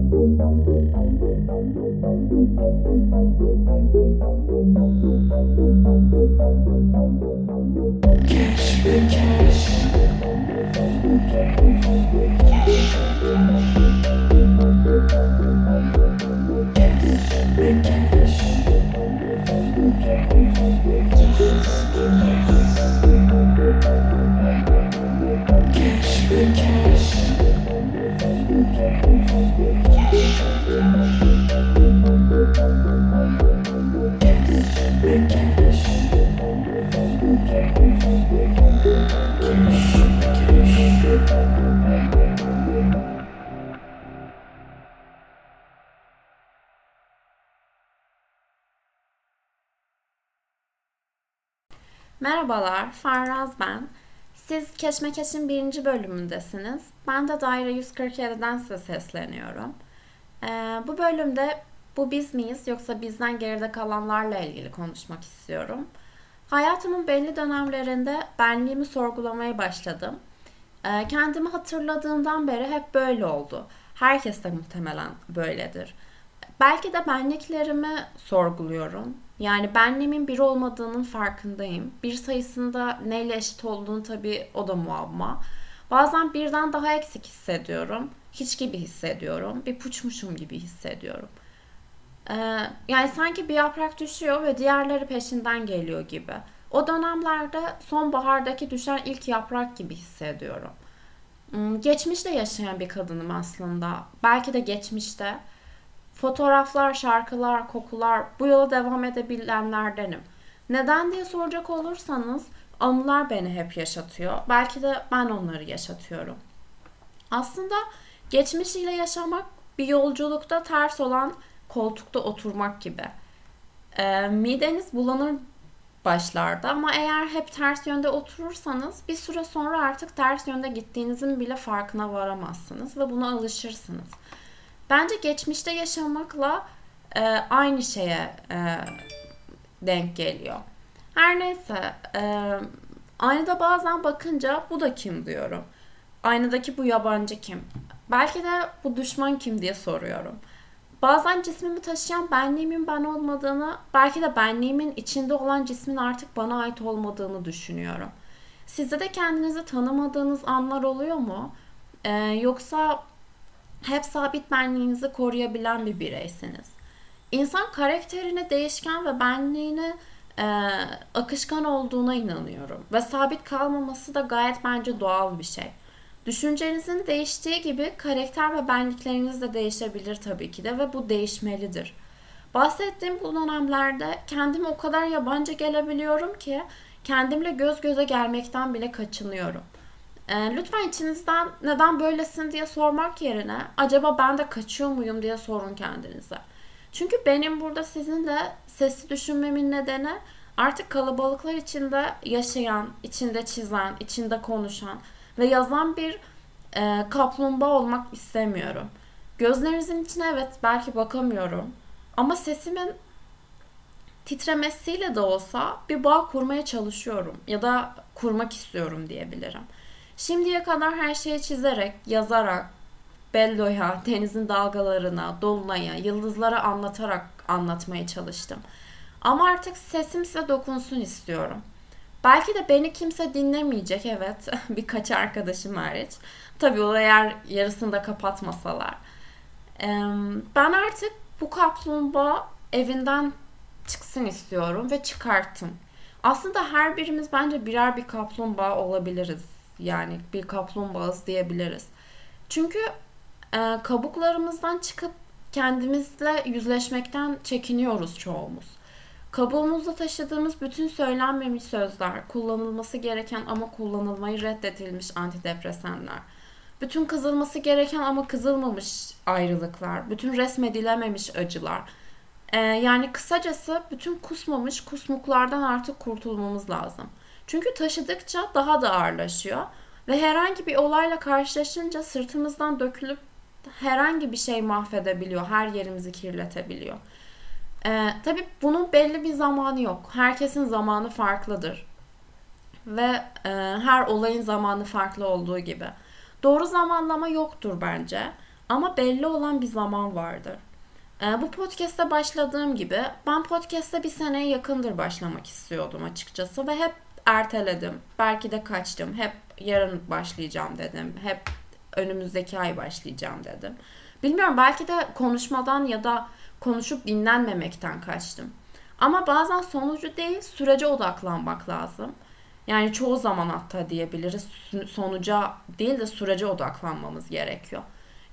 Thank you. Merhabalar, Farraz ben. Siz Keşmekeş'in birinci bölümündesiniz. Ben de Daire 147'den size sesleniyorum. Ee, bu bölümde bu biz miyiz yoksa bizden geride kalanlarla ilgili konuşmak istiyorum. Hayatımın belli dönemlerinde benliğimi sorgulamaya başladım. Ee, kendimi hatırladığımdan beri hep böyle oldu. Herkes de muhtemelen böyledir. Belki de benliklerimi sorguluyorum. Yani benliğimin bir olmadığının farkındayım. Bir sayısında neyle eşit olduğunu tabii o da muamma. Bazen birden daha eksik hissediyorum. Hiç gibi hissediyorum. Bir puçmuşum gibi hissediyorum. Ee, yani sanki bir yaprak düşüyor ve diğerleri peşinden geliyor gibi. O dönemlerde sonbahardaki düşen ilk yaprak gibi hissediyorum. Hmm, geçmişte yaşayan bir kadınım aslında. Belki de geçmişte Fotoğraflar, şarkılar, kokular bu yola devam edebilenlerdenim. Neden diye soracak olursanız anılar beni hep yaşatıyor. Belki de ben onları yaşatıyorum. Aslında geçmişiyle yaşamak bir yolculukta ters olan koltukta oturmak gibi. E, mideniz bulanır başlarda ama eğer hep ters yönde oturursanız bir süre sonra artık ters yönde gittiğinizin bile farkına varamazsınız ve buna alışırsınız. Bence geçmişte yaşamakla e, aynı şeye e, denk geliyor. Her neyse e, aynada bazen bakınca bu da kim diyorum. Aynadaki bu yabancı kim? Belki de bu düşman kim diye soruyorum. Bazen cismimi taşıyan benliğimin ben olmadığını, belki de benliğimin içinde olan cismin artık bana ait olmadığını düşünüyorum. Sizde de kendinizi tanımadığınız anlar oluyor mu? Ee, yoksa hep sabit benliğinizi koruyabilen bir bireysiniz. İnsan karakterine değişken ve benliğine e, akışkan olduğuna inanıyorum. Ve sabit kalmaması da gayet bence doğal bir şey. Düşüncenizin değiştiği gibi karakter ve benlikleriniz de değişebilir tabii ki de ve bu değişmelidir. Bahsettiğim bu dönemlerde kendime o kadar yabancı gelebiliyorum ki kendimle göz göze gelmekten bile kaçınıyorum. E, lütfen içinizden neden böylesin diye sormak yerine acaba ben de kaçıyor muyum diye sorun kendinize. Çünkü benim burada sizinle sesli düşünmemin nedeni artık kalabalıklar içinde yaşayan, içinde çizen, içinde konuşan ve yazan bir e, kaplumbağa olmak istemiyorum. Gözlerinizin içine evet belki bakamıyorum ama sesimin titremesiyle de olsa bir bağ kurmaya çalışıyorum ya da kurmak istiyorum diyebilirim. Şimdiye kadar her şeyi çizerek, yazarak, Bello'ya, denizin dalgalarına, dolunaya, yıldızlara anlatarak anlatmaya çalıştım. Ama artık sesim size dokunsun istiyorum. Belki de beni kimse dinlemeyecek evet birkaç arkadaşım hariç. Tabii o eğer yarısını da kapatmasalar. Ben artık bu kaplumbağa evinden çıksın istiyorum ve çıkarttım. Aslında her birimiz bence birer bir kaplumbağa olabiliriz yani bir kaplumbağası diyebiliriz. Çünkü e, kabuklarımızdan çıkıp kendimizle yüzleşmekten çekiniyoruz çoğumuz. Kabuğumuzda taşıdığımız bütün söylenmemiş sözler, kullanılması gereken ama kullanılmayı reddedilmiş antidepresanlar, bütün kızılması gereken ama kızılmamış ayrılıklar, bütün resmedilememiş acılar. Ee, yani kısacası bütün kusmamış kusmuklardan artık kurtulmamız lazım. Çünkü taşıdıkça daha da ağırlaşıyor ve herhangi bir olayla karşılaşınca sırtımızdan dökülüp herhangi bir şey mahvedebiliyor, her yerimizi kirletebiliyor. Ee, tabii bunun belli bir zamanı yok. Herkesin zamanı farklıdır. Ve e, her olayın zamanı farklı olduğu gibi. Doğru zamanlama yoktur bence. Ama belli olan bir zaman vardır. Ee, bu podcast'te başladığım gibi ben podcast'te bir seneye yakındır başlamak istiyordum açıkçası ve hep erteledim. Belki de kaçtım. Hep yarın başlayacağım dedim. Hep önümüzdeki ay başlayacağım dedim. Bilmiyorum belki de konuşmadan ya da konuşup dinlenmemekten kaçtım. Ama bazen sonucu değil sürece odaklanmak lazım. Yani çoğu zaman hatta diyebiliriz sonuca değil de sürece odaklanmamız gerekiyor.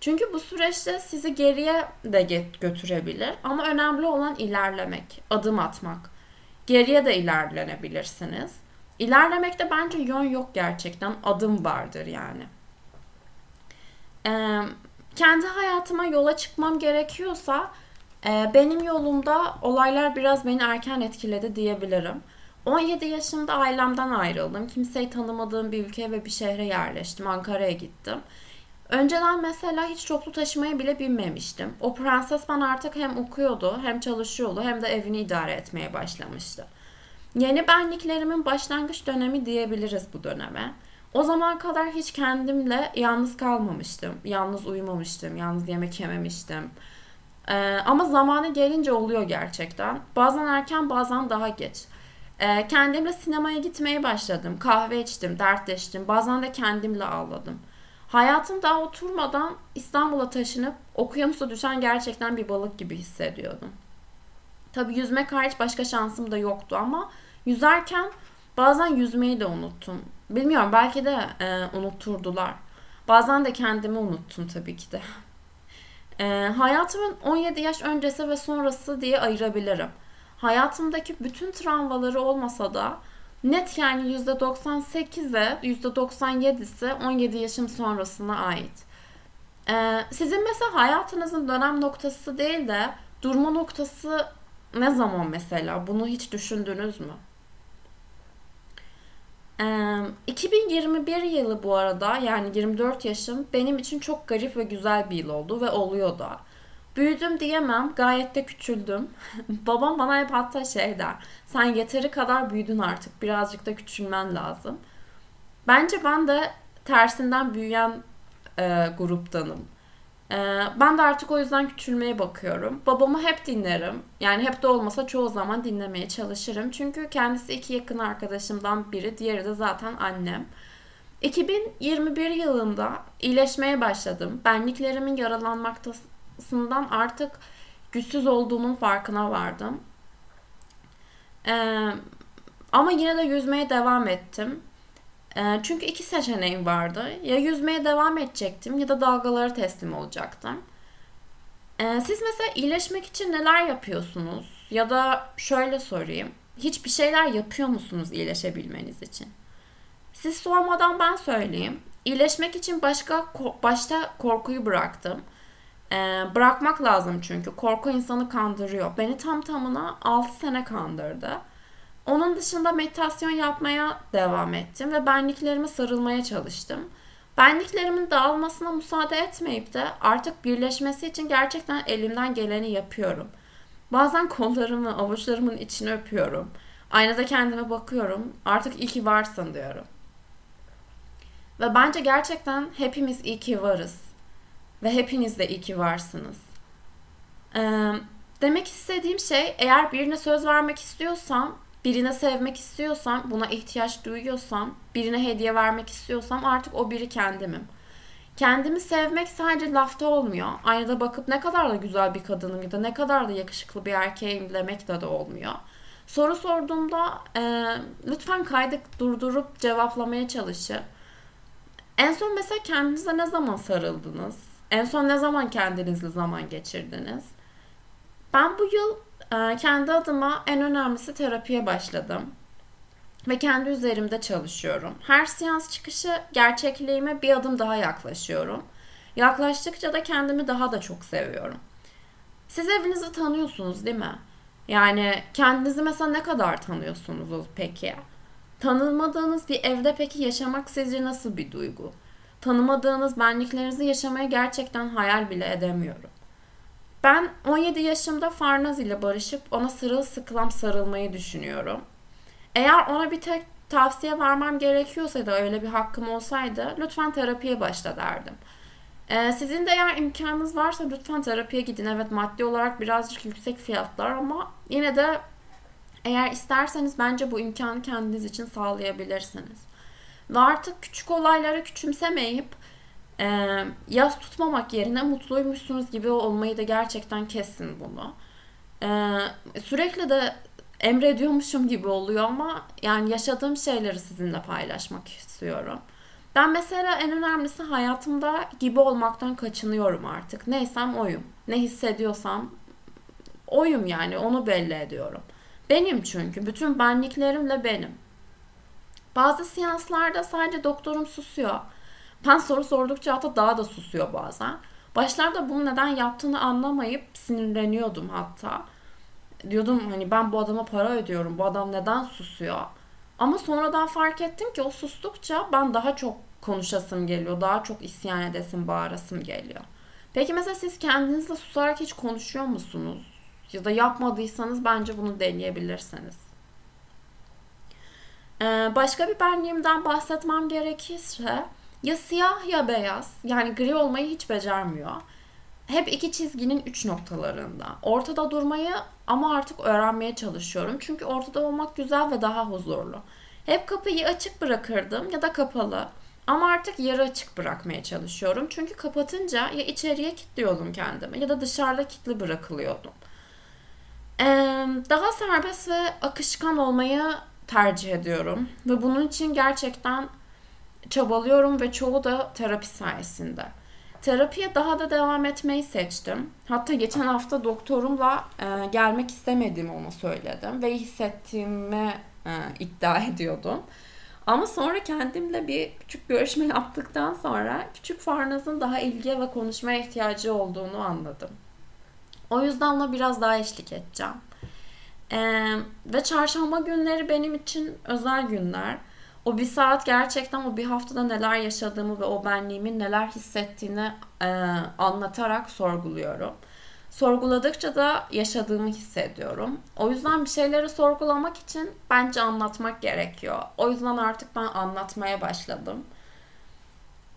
Çünkü bu süreçte sizi geriye de götürebilir ama önemli olan ilerlemek, adım atmak. Geriye de ilerlenebilirsiniz. İlerlemekte bence yön yok gerçekten, adım vardır yani. Ee, kendi hayatıma yola çıkmam gerekiyorsa e, benim yolumda olaylar biraz beni erken etkiledi diyebilirim. 17 yaşımda ailemden ayrıldım. Kimseyi tanımadığım bir ülkeye ve bir şehre yerleştim. Ankara'ya gittim. Önceden mesela hiç toplu taşımaya bile binmemiştim. O prenses ben artık hem okuyordu hem çalışıyordu hem de evini idare etmeye başlamıştı. Yeni benliklerimin başlangıç dönemi diyebiliriz bu döneme. O zaman kadar hiç kendimle yalnız kalmamıştım. Yalnız uyumamıştım, yalnız yemek yememiştim. Ee, ama zamanı gelince oluyor gerçekten. Bazen erken bazen daha geç. Ee, kendimle sinemaya gitmeye başladım. Kahve içtim, dertleştim. Bazen de kendimle ağladım. Hayatım daha oturmadan İstanbul'a taşınıp okyanusa düşen gerçekten bir balık gibi hissediyordum. Tabi yüzmek hariç başka şansım da yoktu ama yüzerken bazen yüzmeyi de unuttum. Bilmiyorum belki de e, unutturdular. Bazen de kendimi unuttum tabii ki de. E, hayatımın 17 yaş öncesi ve sonrası diye ayırabilirim. Hayatımdaki bütün travmaları olmasa da net yani %98'e %97'si 17 yaşım sonrasına ait. Ee, sizin mesela hayatınızın dönem noktası değil de durma noktası ne zaman mesela? Bunu hiç düşündünüz mü? Ee, 2021 yılı bu arada yani 24 yaşım benim için çok garip ve güzel bir yıl oldu ve oluyor da. Büyüdüm diyemem. Gayet de küçüldüm. Babam bana hep hatta şey der. Sen yeteri kadar büyüdün artık. Birazcık da küçülmen lazım. Bence ben de tersinden büyüyen e, gruptanım. E, ben de artık o yüzden küçülmeye bakıyorum. Babamı hep dinlerim. Yani hep de olmasa çoğu zaman dinlemeye çalışırım. Çünkü kendisi iki yakın arkadaşımdan biri. Diğeri de zaten annem. 2021 yılında iyileşmeye başladım. Benliklerimin yaralanmakta sından artık güçsüz olduğumun farkına vardım. Ee, ama yine de yüzmeye devam ettim. Ee, çünkü iki seçeneğim vardı. Ya yüzmeye devam edecektim ya da dalgalara teslim olacaktım. Ee, siz mesela iyileşmek için neler yapıyorsunuz? Ya da şöyle sorayım. Hiçbir şeyler yapıyor musunuz iyileşebilmeniz için? Siz sormadan ben söyleyeyim. İyileşmek için başka başta korkuyu bıraktım. Ee, bırakmak lazım çünkü. Korku insanı kandırıyor. Beni tam tamına 6 sene kandırdı. Onun dışında meditasyon yapmaya devam ettim ve benliklerime sarılmaya çalıştım. Benliklerimin dağılmasına müsaade etmeyip de artık birleşmesi için gerçekten elimden geleni yapıyorum. Bazen kollarımı, avuçlarımın içine öpüyorum. Aynada kendime bakıyorum. Artık iyi ki varsın diyorum. Ve bence gerçekten hepimiz iyi ki varız. Ve hepiniz de iyi ki varsınız. Ee, demek istediğim şey eğer birine söz vermek istiyorsam, birine sevmek istiyorsam, buna ihtiyaç duyuyorsam, birine hediye vermek istiyorsam artık o biri kendimim. Kendimi sevmek sadece lafta olmuyor. Aynada bakıp ne kadar da güzel bir kadınım ya da ne kadar da yakışıklı bir erkeğim demek de de olmuyor. Soru sorduğumda e, lütfen kaydı durdurup cevaplamaya çalışın. En son mesela kendinize ne zaman sarıldınız? En son ne zaman kendinizle zaman geçirdiniz? Ben bu yıl kendi adıma en önemlisi terapiye başladım. Ve kendi üzerimde çalışıyorum. Her seans çıkışı gerçekliğime bir adım daha yaklaşıyorum. Yaklaştıkça da kendimi daha da çok seviyorum. Siz evinizi tanıyorsunuz değil mi? Yani kendinizi mesela ne kadar tanıyorsunuz peki? Tanınmadığınız bir evde peki yaşamak sizce nasıl bir duygu? tanımadığınız benliklerinizi yaşamaya gerçekten hayal bile edemiyorum. Ben 17 yaşımda Farnaz ile barışıp ona sırılsıklam sarılmayı düşünüyorum. Eğer ona bir tek tavsiye vermem gerekiyorsa da öyle bir hakkım olsaydı lütfen terapiye başla derdim. Ee, sizin de eğer imkanınız varsa lütfen terapiye gidin. Evet maddi olarak birazcık yüksek fiyatlar ama yine de eğer isterseniz bence bu imkanı kendiniz için sağlayabilirsiniz. Ve artık küçük olayları küçümsemeyip e, yaz tutmamak yerine mutluymuşsunuz gibi olmayı da gerçekten kesin bunu. E, sürekli de emrediyormuşum gibi oluyor ama yani yaşadığım şeyleri sizinle paylaşmak istiyorum. Ben mesela en önemlisi hayatımda gibi olmaktan kaçınıyorum artık. Neysem oyum. Ne hissediyorsam oyum yani onu belli ediyorum. Benim çünkü. Bütün benliklerimle benim. Bazı seanslarda sadece doktorum susuyor. Ben soru sordukça hatta daha da susuyor bazen. Başlarda bunu neden yaptığını anlamayıp sinirleniyordum hatta. Diyordum hani ben bu adama para ödüyorum. Bu adam neden susuyor? Ama sonradan fark ettim ki o sustukça ben daha çok konuşasım geliyor. Daha çok isyan edesim, bağırasım geliyor. Peki mesela siz kendinizle susarak hiç konuşuyor musunuz? Ya da yapmadıysanız bence bunu deneyebilirsiniz. Ee, başka bir benliğimden bahsetmem gerekirse ya siyah ya beyaz yani gri olmayı hiç becermiyor. Hep iki çizginin üç noktalarında. Ortada durmayı ama artık öğrenmeye çalışıyorum. Çünkü ortada olmak güzel ve daha huzurlu. Hep kapıyı açık bırakırdım ya da kapalı. Ama artık yarı açık bırakmaya çalışıyorum. Çünkü kapatınca ya içeriye kilitliyordum kendimi ya da dışarıda kilitli bırakılıyordum. Daha serbest ve akışkan olmayı tercih ediyorum. Ve bunun için gerçekten çabalıyorum ve çoğu da terapi sayesinde. Terapiye daha da devam etmeyi seçtim. Hatta geçen hafta doktorumla e, gelmek istemediğimi ona söyledim ve hissettiğimi e, iddia ediyordum. Ama sonra kendimle bir küçük görüşme yaptıktan sonra küçük Farnaz'ın daha ilgiye ve konuşmaya ihtiyacı olduğunu anladım. O yüzden ona biraz daha eşlik edeceğim. Ee, ve çarşamba günleri benim için özel günler. O bir saat gerçekten o bir haftada neler yaşadığımı ve o benliğimin neler hissettiğini e, anlatarak sorguluyorum. Sorguladıkça da yaşadığımı hissediyorum. O yüzden bir şeyleri sorgulamak için bence anlatmak gerekiyor. O yüzden artık ben anlatmaya başladım.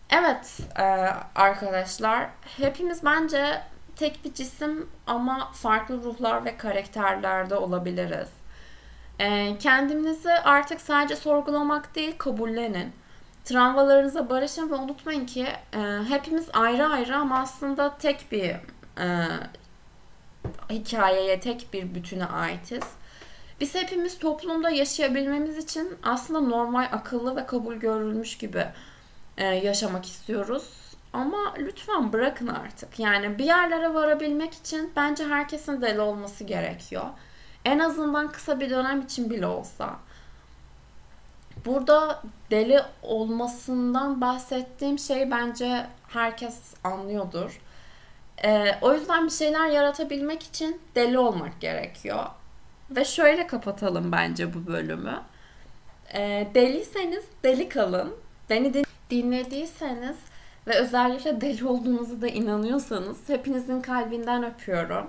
Evet e, arkadaşlar hepimiz bence tek bir cisim ama farklı ruhlar ve karakterlerde olabiliriz. E, kendinizi artık sadece sorgulamak değil kabullenin. Travmalarınıza barışın ve unutmayın ki e, hepimiz ayrı ayrı ama aslında tek bir e, hikayeye, tek bir bütüne aitiz. Biz hepimiz toplumda yaşayabilmemiz için aslında normal, akıllı ve kabul görülmüş gibi e, yaşamak istiyoruz. Ama lütfen bırakın artık. Yani bir yerlere varabilmek için bence herkesin deli olması gerekiyor. En azından kısa bir dönem için bile olsa. Burada deli olmasından bahsettiğim şey bence herkes anlıyordur. Ee, o yüzden bir şeyler yaratabilmek için deli olmak gerekiyor. Ve şöyle kapatalım bence bu bölümü. Ee, deliyseniz deli kalın. Beni dinlediyseniz ve özellikle deli olduğunuzu da inanıyorsanız hepinizin kalbinden öpüyorum.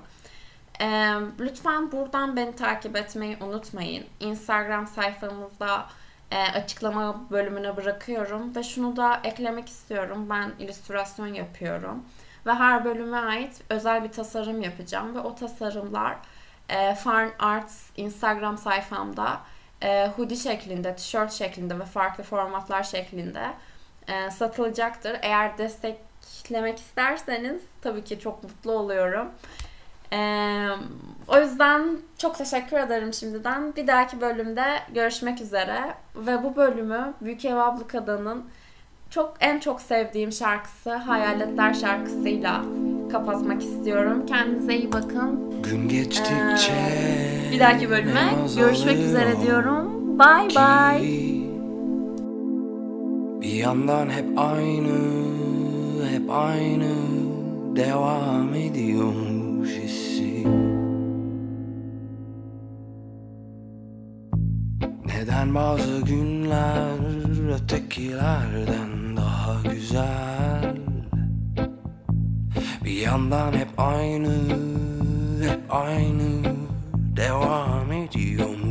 Ee, lütfen buradan beni takip etmeyi unutmayın. Instagram sayfamızda e, açıklama bölümüne bırakıyorum ve şunu da eklemek istiyorum. Ben illüstrasyon yapıyorum ve her bölüme ait özel bir tasarım yapacağım ve o tasarımlar e, Farn Arts Instagram sayfamda e, hoodie şeklinde, tişört şeklinde ve farklı formatlar şeklinde e, satılacaktır. Eğer desteklemek isterseniz tabii ki çok mutlu oluyorum. Ee, o yüzden çok teşekkür ederim şimdiden. Bir dahaki bölümde görüşmek üzere. Ve bu bölümü Büyük Ev Ablukada'nın çok en çok sevdiğim şarkısı Hayaletler şarkısıyla kapatmak istiyorum. Kendinize iyi bakın. Gün geçtikçe ee, bir dahaki bölüme görüşmek üzere diyorum. Bye bye. Bir yandan hep aynı, hep aynı devam ediyormuş hissi. Neden bazı günler ötekilerden daha güzel? Bir yandan hep aynı, hep aynı devam ediyormuş